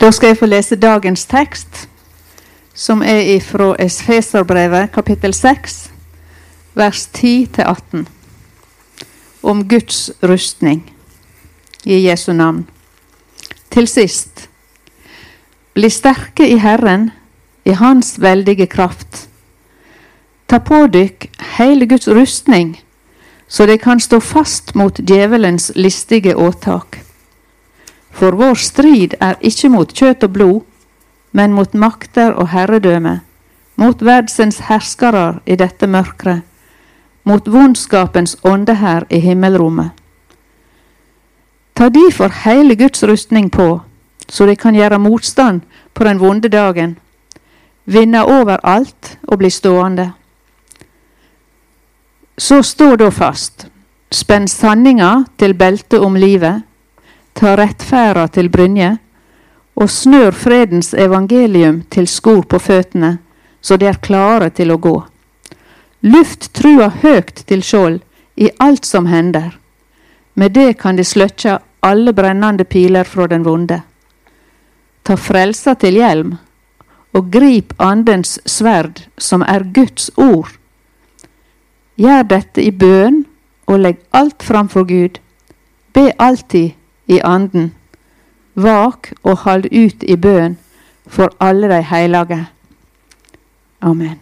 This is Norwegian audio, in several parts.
Da skal jeg få lese dagens tekst, som er fra Esfeserbrevet kapittel 6, vers 10-18, om Guds rustning i Jesu navn. Til sist, bli sterke i Herren, i Hans veldige kraft. Ta på dykk hele Guds rustning, så de kan stå fast mot djevelens listige åtak. For vår strid er ikke mot kjøtt og blod, men mot makter og herredømme, mot verdsens herskere i dette mørket, mot vondskapens ånde her i himmelrommet. Ta derfor hele Guds rustning på, så de kan gjøre motstand på den vonde dagen, vinne over alt og bli stående. Så stå da fast, spenn sanninga til beltet om livet, ta rettferda til brynje, og snør fredens evangelium til skor på føttene, så de er klare til å gå. Luft trua høgt til skjold i alt som hender. Med det kan de sløkkja alle brennande piler fra den vonde. Ta frelsa til hjelm, og grip Andens sverd, som er Guds ord. Gjør dette i bønn, og legg alt framfor Gud. Be alltid i Anden. Vak og hold ut i bønn for alle de hellige. Amen.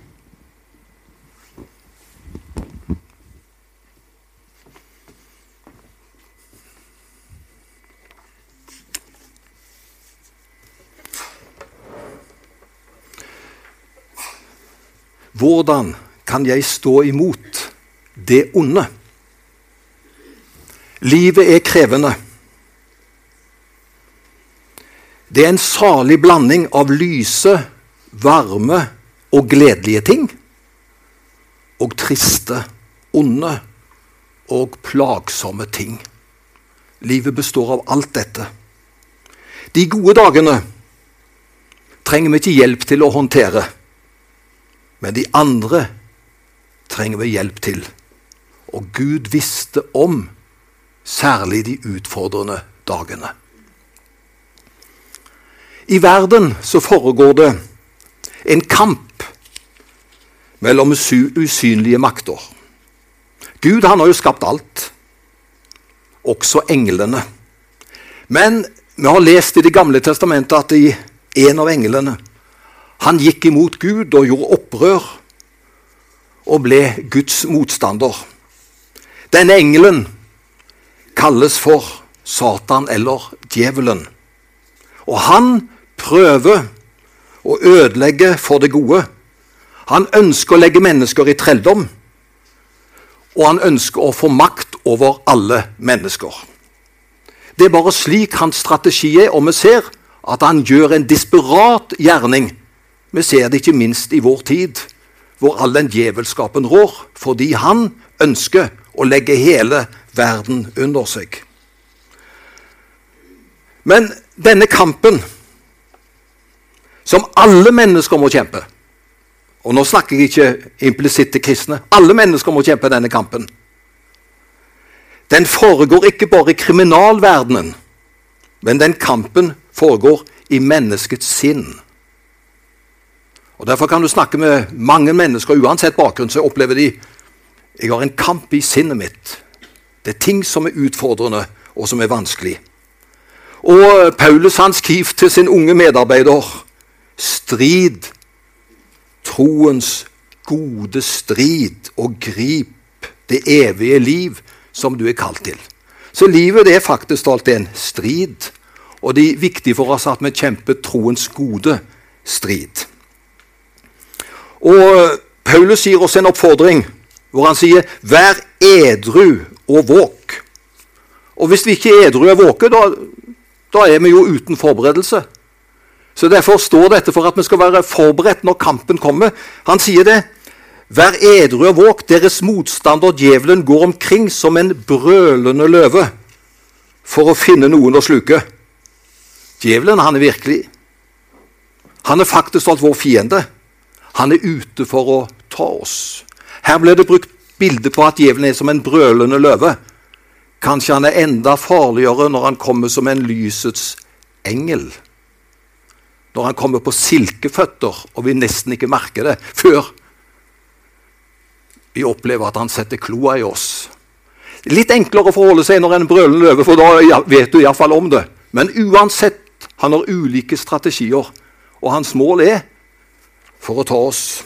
Hvordan kan jeg stå imot det onde? Livet er krevende. Det er en salig blanding av lyse, varme og gledelige ting. Og triste, onde og plagsomme ting. Livet består av alt dette. De gode dagene trenger vi ikke hjelp til å håndtere. Men de andre trenger vi hjelp til. Og Gud visste om særlig de utfordrende dagene. I verden så foregår det en kamp mellom usynlige makter. Gud han har jo skapt alt, også englene. Men vi har lest i Det gamle testamentet at en av englene han gikk imot Gud og gjorde opprør og ble Guds motstander. Denne engelen kalles for Satan eller djevelen. Og han prøver å ødelegge for det gode. Han ønsker å legge mennesker i trelldom, og han ønsker å få makt over alle mennesker. Det er bare slik hans strategi er, og vi ser at han gjør en desperat gjerning vi ser det ikke minst i vår tid, hvor all den djevelskapen rår, fordi han ønsker å legge hele verden under seg. Men denne kampen, som alle mennesker må kjempe Og nå snakker jeg ikke implisitt til kristne. Alle mennesker må kjempe denne kampen. Den foregår ikke bare i kriminalverdenen, men den kampen foregår i menneskets sinn. Og Derfor kan du snakke med mange mennesker, uansett bakgrunn, så opplever de jeg har en kamp i sinnet mitt. Det er ting som er utfordrende, og som er vanskelig. Og Paulus han skriver til sin unge medarbeider strid, troens gode strid, og grip det evige liv som du er kalt til. Så livet det er faktisk alltid en strid, og det er viktig for oss at vi kjemper troens gode strid. Og Paulus gir oss en oppfordring hvor han sier 'vær edru og våk'. Og hvis vi ikke er edru og våke, da, da er vi jo uten forberedelse. Så Derfor står dette for at vi skal være forberedt når kampen kommer. Han sier det. Vær edru og våk, deres motstander djevelen går omkring som en brølende løve for å finne noen å sluke. Djevelen han er virkelig. Han er faktisk alt vår fiende. Han er ute for å ta oss. Her ble det brukt bilde på at djevelen er som en brølende løve. Kanskje han er enda farligere når han kommer som en lysets engel. Når han kommer på silkeføtter og vi nesten ikke merker det før vi opplever at han setter kloa i oss. Litt enklere å forholde seg når en brølende løve, for da vet du iallfall om det. Men uansett, han har ulike strategier, og hans mål er for å ta oss.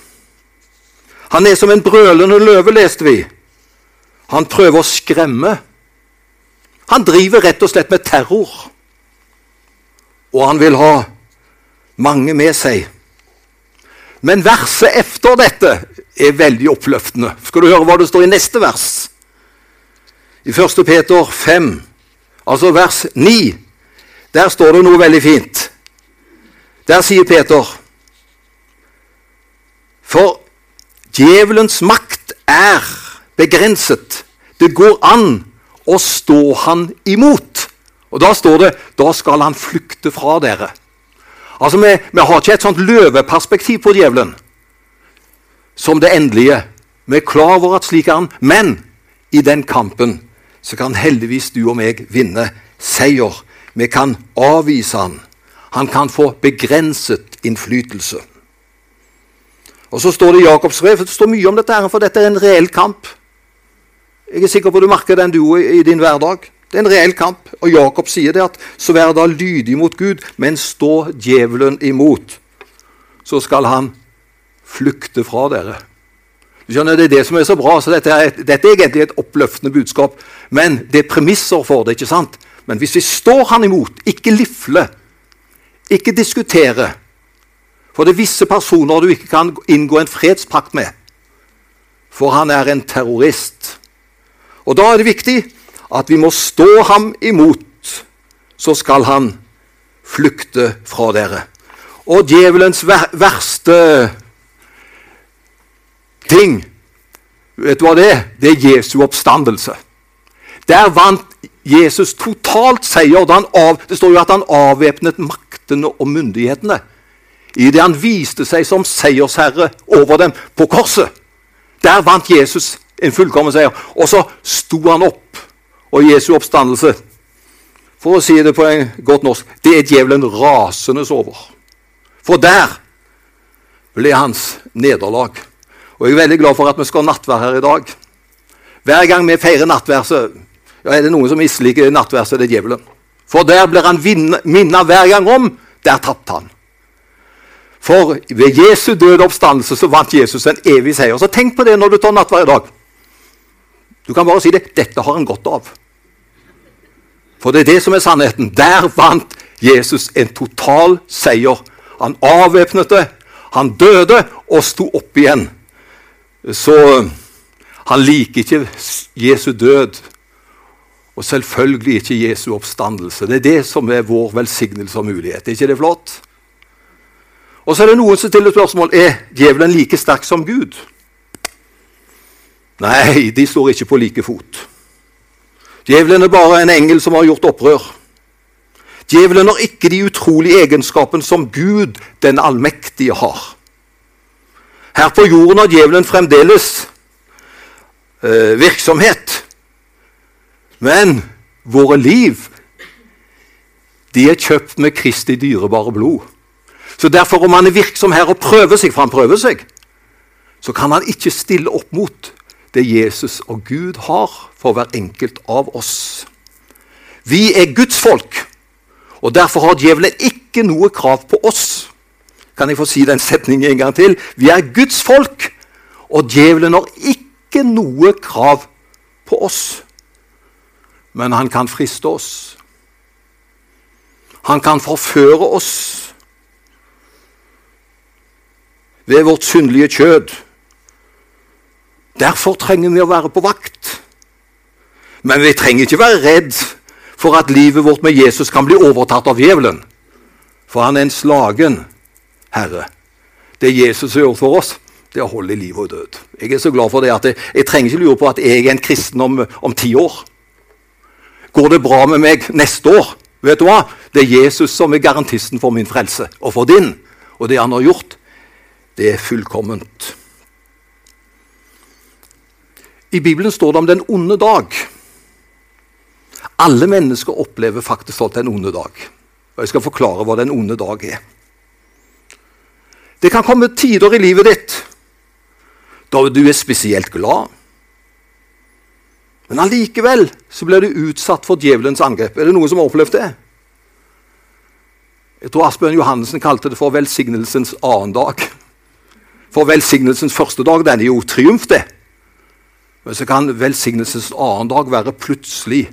Han er som en brølende løve, leste vi. Han prøver å skremme. Han driver rett og slett med terror. Og han vil ha mange med seg. Men verset efter dette er veldig oppløftende. Skal du høre hva det står i neste vers? I 1. Peter 5, altså vers 9, der står det noe veldig fint. Der sier Peter For djevelens makt er begrenset. Det går an å stå han imot. Og Da står det da skal han flykte fra dere. Altså, Vi, vi har ikke et sånt løveperspektiv på djevelen som det endelige. Vi er klar over at slik er han, men i den kampen så kan heldigvis du og meg vinne seier. Vi kan avvise han. Han kan få begrenset innflytelse. Og Så står det i Jakobs brev, det står mye om dette, her, for dette er en reell kamp. Jeg er sikker på at du merker den du i din hverdag. Det er en reell kamp. Og Jakob sier det at så vær da lydig mot Gud, men stå djevelen imot. Så skal han flykte fra dere. Du skjønner, Det er det som er så bra. så Dette er, dette er egentlig et oppløftende budskap. Men det er premisser for det. ikke sant? Men hvis vi står han imot, ikke lifle, ikke diskutere For det er visse personer du ikke kan inngå en fredspakt med. For han er en terrorist. Og Da er det viktig at vi må stå ham imot, så skal han flykte fra dere. Og djevelens ver verste ting, vet du hva det er? Det er Jesu oppstandelse. Der vant Jesus totalt seier. Av, det står jo at han avvæpnet maktene og myndighetene idet han viste seg som seiersherre over dem på korset. Der vant Jesus en fullkommen seier. Og så sto han opp, og Jesu oppstandelse For å si det på en godt norsk det er djevelen rasende over. For der ble hans nederlag. Og Jeg er veldig glad for at vi skal ha nattverd her i dag. Hver gang vi feirer nattverset, ja, er det noen som misliker nattverset, det er djevelen. For der blir han minnet hver gang om der tapte han. For ved Jesu døde oppstandelse så vant Jesus en evig seier. Så tenk på det når du tar natt i dag. Du kan bare si det. Dette har han godt av. For det er det som er sannheten. Der vant Jesus en total seier. Han avvæpnet det, han døde og sto opp igjen. Så han liker ikke Jesu død, og selvfølgelig ikke Jesu oppstandelse. Det er det som er vår velsignelse og mulighet. Er ikke det flott? Og så er det noen som stiller spørsmål er djevelen like sterk som Gud. Nei, de står ikke på like fot. Djevelen er bare en engel som har gjort opprør. Djevelen har ikke de utrolige egenskapene som Gud, den allmektige, har. Her på jorden har djevelen fremdeles eh, virksomhet. Men våre liv, de er kjøpt med Kristi dyrebare blod. Så derfor, om han er virksom her og prøver seg, for han prøver seg, så kan han ikke stille opp mot det Jesus og Gud har for hver enkelt av oss. Vi er Guds folk, og derfor har djevelen ikke noe krav på oss. Kan jeg få si den setningen en gang til? Vi er Guds folk, og djevelen har ikke noe krav på oss. Men han kan friste oss. Han kan forføre oss ved vårt syndelige kjød. Derfor trenger vi å være på vakt. Men vi trenger ikke være redd for at livet vårt med Jesus kan bli overtatt av djevelen. For han er en slagen herre. Det Jesus har gjort for oss, det er å holde liv og død. Jeg er så glad for det at jeg, jeg trenger ikke lure på at jeg er en kristen om, om ti år. Går det bra med meg neste år? Vet du hva? Det er Jesus som er garantisten for min frelse og for din. Og det han har gjort, det er fullkomment. I Bibelen står det om den onde dag. Alle mennesker opplever faktisk alt den onde dag. Og Jeg skal forklare hva den onde dag er. Det kan komme tider i livet ditt da du er spesielt glad. Men allikevel så blir du utsatt for djevelens angrep. Er det noen som har opplevd det? Jeg tror Asbjørn Johannessen kalte det for velsignelsens annen dag. For velsignelsens første dag den er jo triumf, det. Men så kan velsignelsens annen dag være plutselig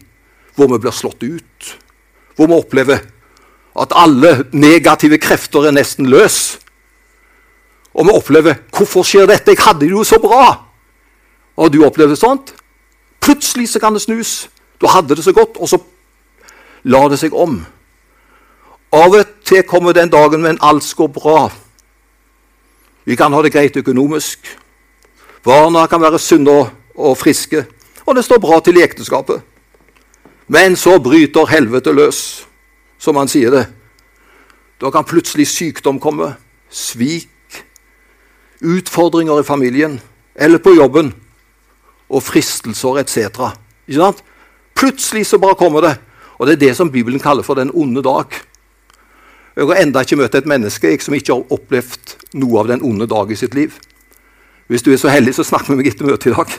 hvor vi blir slått ut. Hvor vi opplever at alle negative krefter er nesten løs. Og vi opplever 'Hvorfor skjer dette? Jeg hadde det jo så bra!' Og du opplever sånt? Plutselig så kan det snus. Du hadde det så godt, og så lar det seg om. Av og til kommer den dagen men alt går bra. Vi kan ha det greit økonomisk. Barna kan være sunne og friske, og det står bra til i ekteskapet. Men så bryter helvete løs, som han sier det. Da kan plutselig sykdom komme, svik, utfordringer i familien eller på jobben og fristelser etc. Plutselig så bare kommer det. Og det er det som Bibelen kaller for den onde dag. Jeg har enda ikke møtt et menneske jeg, som ikke har opplevd noe av den onde dag i sitt liv. Hvis du er så heldig, så snakk med meg etter møtet i dag.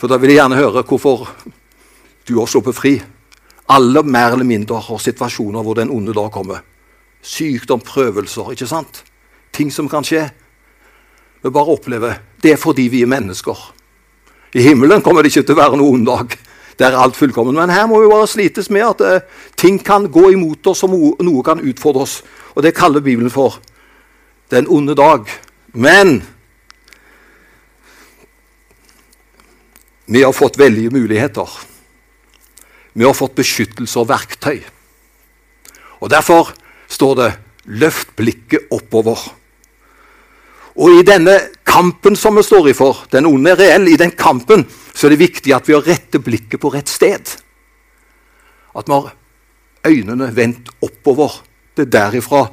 For da vil jeg gjerne høre hvorfor du har sluppet fri. Alle mer eller mindre har situasjoner hvor den onde dag kommer. Sykdom, prøvelser, ikke sant? Ting som kan skje. Vi bare opplever det er fordi vi er mennesker. I himmelen kommer det ikke til å være noen dag der alt fullkommen. Men her må vi bare slites med at uh, ting kan gå imot oss, og noe kan utfordre oss. Og det kaller Bibelen for den onde dag. Men vi har fått veldige muligheter. Vi har fått beskyttelse og verktøy. Og Derfor står det 'løft blikket oppover'. Og i denne kampen som vi står i for, den onde er reell, i den kampen så er det viktig at vi har rette blikket på rett sted. At vi har øynene vendt oppover. Det er derifra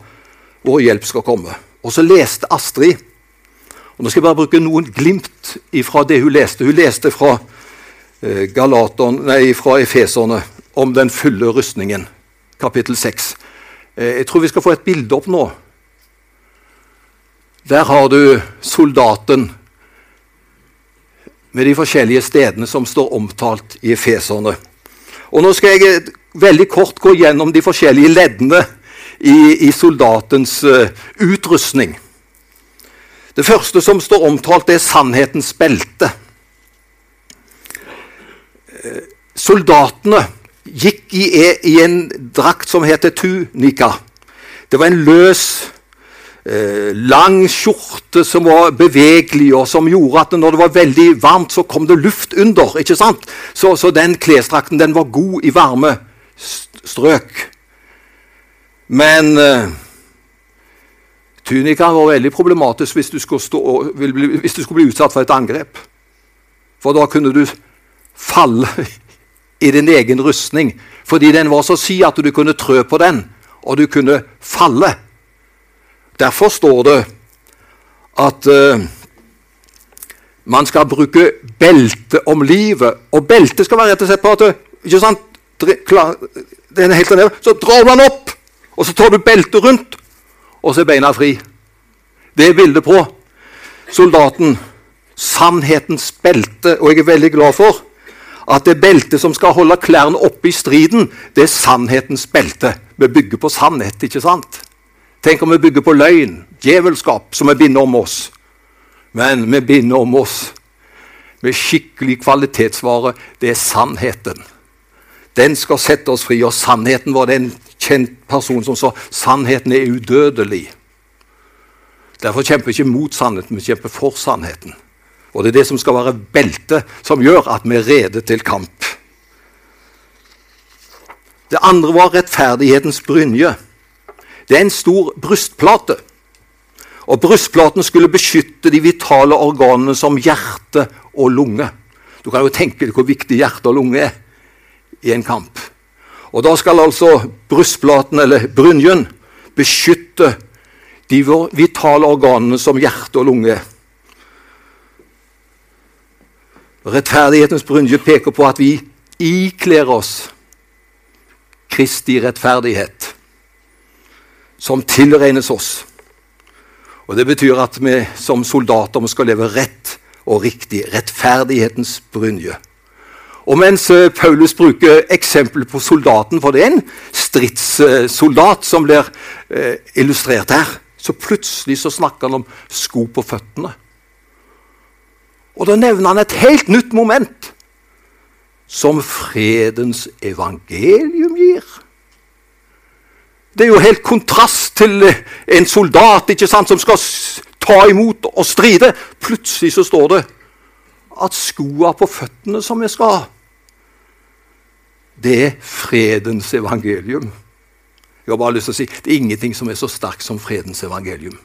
vår hjelp skal komme. Og så leste Astrid og Nå skal jeg bare bruke noen glimt fra det hun leste. Hun leste fra, eh, nei, fra Efeserne om den fulle rustningen, kapittel 6. Eh, jeg tror vi skal få et bilde opp nå. Der har du soldaten med de forskjellige stedene som står omtalt i Efeserne. Og Nå skal jeg veldig kort gå gjennom de forskjellige leddene i, i soldatens uh, utrustning. Det første som står omtalt, er sannhetens belte. Uh, soldatene gikk i, i, en drakt som heter tunika. Det var en løs eh, lang skjorte som var bevegelig, og som gjorde at når det var veldig varmt, så kom det luft under. ikke sant? Så, så den klesdrakten den var god i varme strøk. Men eh, tunikaen var veldig problematisk hvis du, stå, hvis du, skulle bli utsatt for et angrep. For da kunne du falle i din egen rustning fordi den var så si at du kunne trø på den, og du kunne falle. Derfor står det at uh, man skal bruke belte om livet. Og belte skal være rett og slett på at ikke sant? Den er helt ned. Så drar man opp, og så tar du beltet rundt, og så er beina fri. Det er bildet på soldaten. Sannhetens belte. Og jeg er veldig glad for at det beltet som skal holde klærne oppe i striden, det er sannhetens belte. Vi bygger på sannhet, ikke sant? Tenk om vi bygger på løgn, djevelskap, som vi binder om oss. Men vi binder om oss med skikkelig kvalitetsvare. Det er sannheten. Den skal sette oss fri. Og sannheten var det en kjent person som sa sannheten er udødelig. Derfor kjemper vi ikke mot sannheten, vi kjemper for sannheten. Og det er det som skal være beltet som gjør at vi er rede til kamp. Det andre var rettferdighetens brynje. Det er en stor brystplate. Og Brystplaten skulle beskytte de vitale organene som hjerte og lunge. Du kan jo tenke deg hvor viktig hjerte og lunge er i en kamp. Og Da skal altså brystplaten, eller brynjen, beskytte de vitale organene som hjerte og lunge er. Rettferdighetens brynje peker på at vi ikler oss Kristi rettferdighet, som tilregnes oss. Og Det betyr at vi som soldater skal leve rett og riktig. Rettferdighetens brynje. Og mens eh, Paulus bruker eksempel på soldaten, for det er en stridssoldat som blir eh, illustrert her, så plutselig så snakker han om sko på føttene. Og da nevner han et helt nytt moment som fredens evangelium gir. Det er jo helt kontrast til eh, en soldat ikke sant, som skal ta imot og stride. Plutselig så står det at skoa på føttene som vi skal ha, det er fredens evangelium. Jeg har bare lyst til å si, Det er ingenting som er så sterkt som fredens evangelium.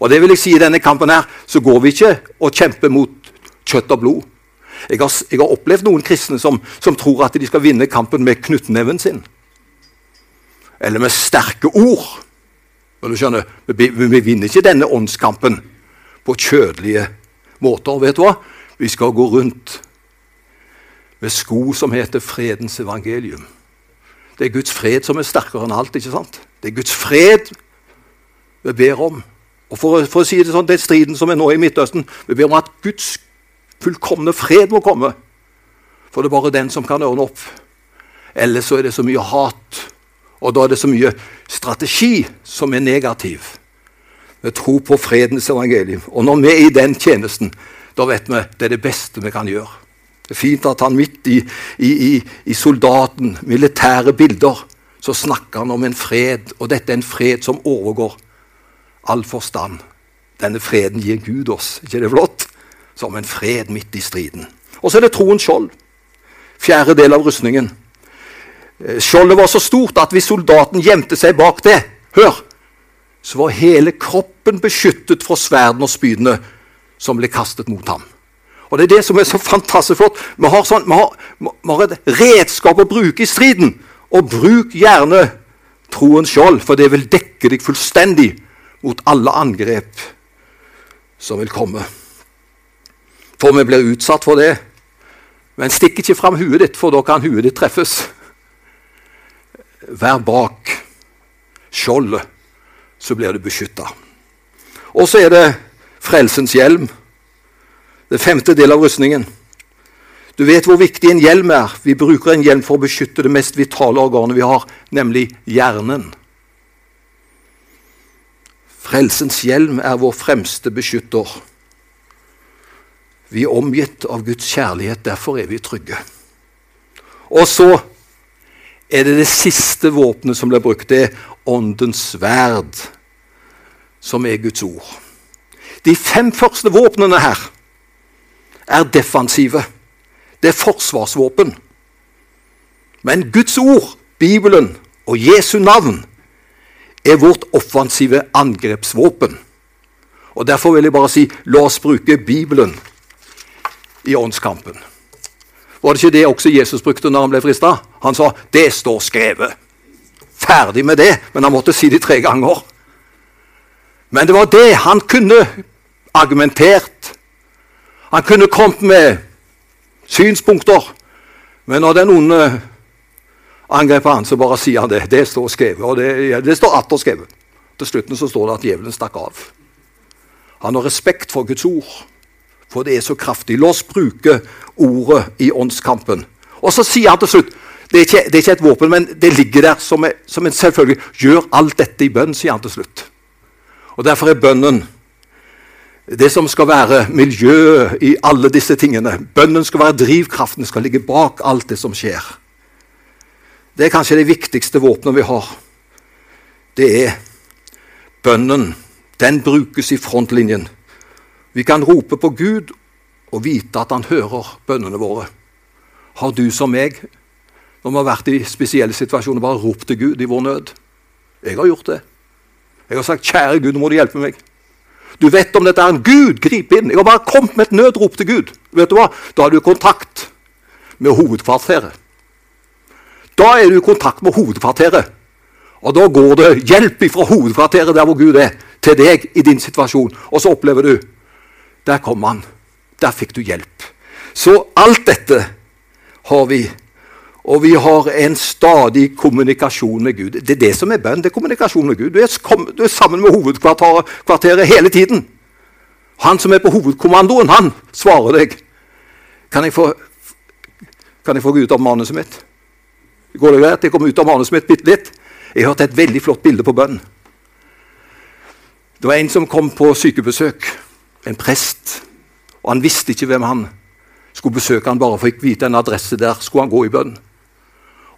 Og det vil jeg si I denne kampen her, så går vi ikke og kjemper mot kjøtt og blod. Jeg har, jeg har opplevd noen kristne som, som, tror at de skal vinne kampen med knyttneven sin. Eller med sterke ord. Men du skjønner, vi, vi vinner ikke denne åndskampen på kjødelige måter. vet du hva? Vi skal gå rundt med sko som heter fredens evangelium. Det er Guds fred som er sterkere enn alt. ikke sant? Det er Guds fred vi ber om. Og for, for å si det sånn, det er striden som er nå i Midtøsten. Vi ber om at Guds fullkomne fred må komme. For det er bare den som kan ordne opp. Ellers så er det så mye hat, og da er det så mye strategi som er negativ. Vi tror på fredens evangelium. Og når vi er i den tjenesten, da vet vi det er det beste vi kan gjøre. Det er fint at han midt i, i, i, i soldaten, militære bilder, så snakker han om en fred. Og dette er en fred som overgår all forstand. Denne freden gir Gud oss. ikke det flott? Som en fred midt i striden. Og så er det troens skjold. Fjerde del av rustningen. Eh, skjoldet var så stort at hvis soldaten gjemte seg bak det, hør, så var hele kroppen beskyttet fra sverdene og spydene som ble kastet mot ham. Og Det er det som er så fantastisk flott. Vi har, sånn, vi har, vi har et redskap å bruke i striden. Og bruk gjerne troens skjold, for det vil dekke deg fullstendig mot alle angrep som vil komme. For vi blir utsatt for det. Men stikk ikke fram huet ditt, for da kan huet ditt treffes. Vær bak skjoldet, så blir du beskytta. Og så er det frelsens hjelm. Det femte del av rustningen. Du vet hvor viktig en hjelm er. Vi bruker en hjelm for å beskytte det mest vitale organet vi har, nemlig hjernen. Frelsens hjelm er vår fremste beskytter. Vi er omgitt av Guds kjærlighet, derfor er vi trygge. Og så er det det siste våpenet som blir brukt. Det er åndens sverd, som er Guds ord. De fem første våpnene her er defensive. Det er forsvarsvåpen. Men Guds ord, Bibelen og Jesu navn er vårt offensive angrepsvåpen. Og Derfor vil jeg bare si la oss bruke Bibelen i åndskampen. Var det ikke det også Jesus brukte når han ble frista? Han sa 'det står skrevet'. Ferdig med det, men han måtte si det tre ganger. Men det var det han kunne argumentert han kunne kommet med synspunkter, men når den onde angriper han, så bare sier han det. Det står skrevet, og det, det står atter skrevet. Til slutten så står det at djevelen stakk av. Han har respekt for Guds ord, for det er så kraftig. La oss bruke ordet i åndskampen. Og så sier han til slutt det er, ikke, det er ikke et våpen, men det ligger der som, er, som en selvfølgelig. Gjør alt dette i bønn, sier han til slutt. Og Derfor er bønnen det som skal være miljøet i alle disse tingene. Bønnen skal være drivkraften, skal ligge bak alt det som skjer. Det er kanskje det viktigste våpenet vi har. Det er bønnen. Den brukes i frontlinjen. Vi kan rope på Gud og vite at han hører bønnene våre. Har du som meg, når vi har vært i spesielle situasjoner, bare ropt til Gud i vår nød? Jeg har gjort det. Jeg har sagt 'Kjære Gud, nå må du hjelpe meg'. Du vet om dette er en Gud, grip inn. Jeg har bare kommet med et nødrop til Gud. Vet du hva? Da har du kontakt med hovedkvarteret. Da er du i kontakt med hovedkvarteret. Og da går det hjelp fra hovedkvarteret der hvor Gud er, til deg i din situasjon. Og så opplever du Der kom han. Der fikk du hjelp. Så alt dette har vi Og vi har en stadig kommunikasjon med Gud. Det er det som er bønn. det er kommunikasjon med Gud. Du er, du er sammen med hovedkvarteret hele tiden. Han som er på hovedkommandoen, han svarer deg. Kan jeg få, kan jeg få gå ut av manuset mitt? Går det greit? Jeg kommer ut av manuset mitt bitte litt. Jeg hørte et veldig flott bilde på bønn. Det var en som kom på sykebesøk. En prest. Og han visste ikke hvem han skulle besøke. Han bare fikk vite en adresse der skulle han gå i bønn.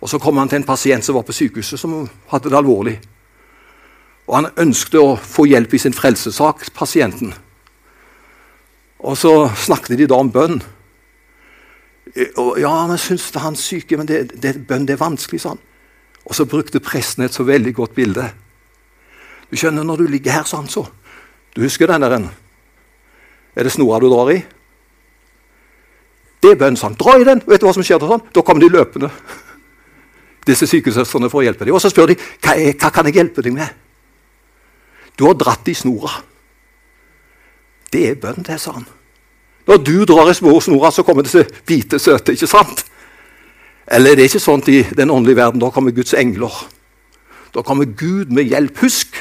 Og Så kom han til en pasient som var på sykehuset, som hadde det alvorlig. Og Han ønsket å få hjelp i sin frelsesak, pasienten. Og så snakket de da om bønn. Og, ja, men syns han syke, men det, det, bønn det er vanskelig, sa han. Og så brukte presten et så veldig godt bilde. Du skjønner, når du ligger her sånn, så Du husker den der? Er det snora du drar i? Det er bønn sånn. Dra i den! Vet du hva som skjer da? sånn? Da kommer de løpende. Disse sykesøstrene for å hjelpe dem. Og så spør de hva, er, hva kan jeg hjelpe deg med. Du har dratt i snora. Det er bønn, det, sa han. Når du drar i snora, så kommer disse hvite, søte, ikke sant? Eller det er ikke sånn i den åndelige verden. Da kommer Guds engler. Da kommer Gud med hjelp. Husk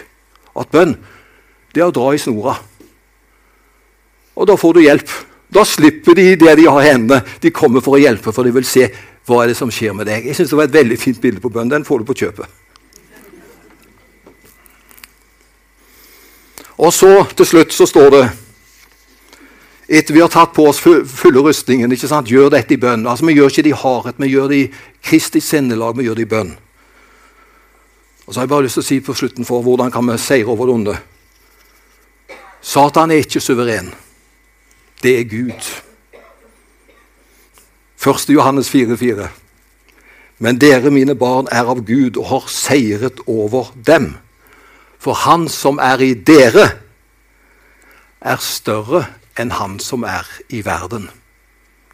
at bønn det er å dra i snora. Og da får du hjelp. Da slipper de det de har i hendene. De kommer for å hjelpe, for de vil se hva er det som skjer med deg. Jeg synes Det var et veldig fint bilde på bønn. Den får du på kjøpet. Og så til slutt så står det etter vi har tatt på oss fulle rustningen, ikke sant? gjør dette i bønn. Altså, Vi gjør ikke det i hardhet, vi gjør det i Kristi sinnelag, vi gjør det i bønn. Og så har jeg bare lyst til å si på slutten for hvordan kan vi seire over det onde. Satan er ikke suveren. Det er Gud. 1. Johannes 4,4. Men dere, mine barn, er av Gud og har seiret over dem. For han som er i dere, er større enn han som er i verden.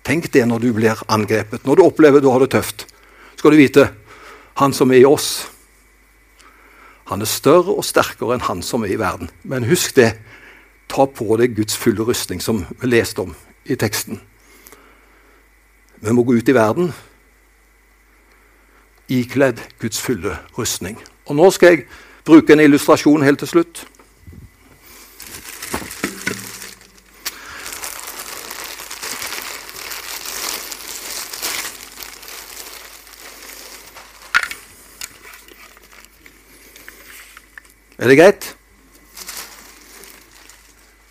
Tenk det når du blir angrepet, når du opplever du har det tøft. Skal du vite han som er i oss, han er større og sterkere enn han som er i verden. Men husk det. Ta på deg Guds fulle rustning, som vi leste om i teksten. Vi må gå ut i verden ikledd Guds fulle rustning. Og Nå skal jeg bruke en illustrasjon helt til slutt. Er det greit?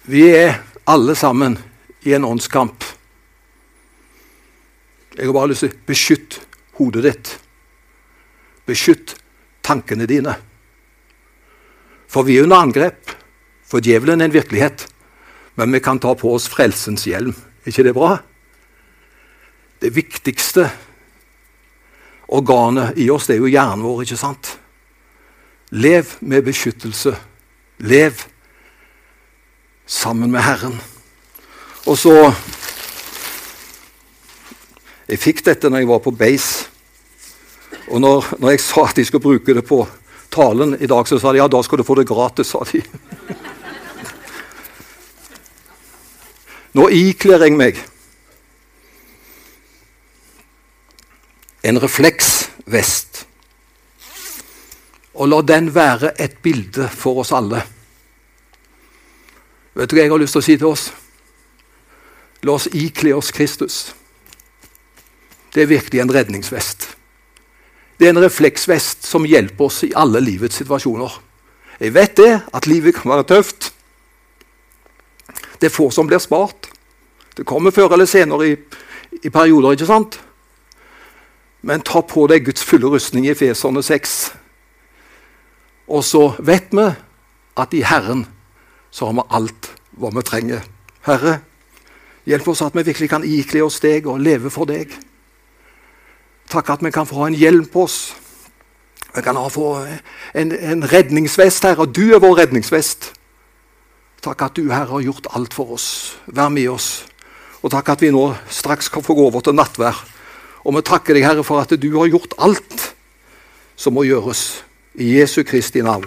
Vi er alle sammen i en åndskamp. Jeg har bare lyst til å beskytt hodet ditt. Beskytt tankene dine. For vi er under angrep. For djevelen er en virkelighet. Men vi kan ta på oss frelsens hjelm. Er ikke det bra? Det viktigste organet i oss det er jo hjernen vår, ikke sant? Lev med beskyttelse. Lev sammen med Herren. Og så Jeg fikk dette når jeg var på Base. Og når, når, jeg sa at de skulle bruke det på talen i dag, så sa de ja, da skal du få det gratis. sa de. Nå ikler jeg meg en refleksvest. Og la den være et bilde for oss alle. Vet du hva jeg har lyst til å si til oss? La oss ikle oss Kristus. Det er virkelig en redningsvest. Det er en refleksvest som hjelper oss i alle livets situasjoner. Jeg vet det, at livet kan være tøft. Det er få som blir spart. Det kommer før eller senere i, i perioder, ikke sant? Men ta på deg Guds fulle rustning i Feserne 6. Og så vet vi at i Herren så har vi alt hva vi trenger. Herre, hjelp oss at vi virkelig kan ikle oss deg og leve for deg. Takk at vi kan få en hjelm på oss. Vi kan få en, en redningsvest, Herre. Du er vår redningsvest. Takk at du, Herre, har gjort alt for oss. Vær med oss. Og takk at vi nå straks kan få gå over til nattvær. Og vi takker deg, Herre, for at du har gjort alt som må gjøres. I Jesu Kristi navn.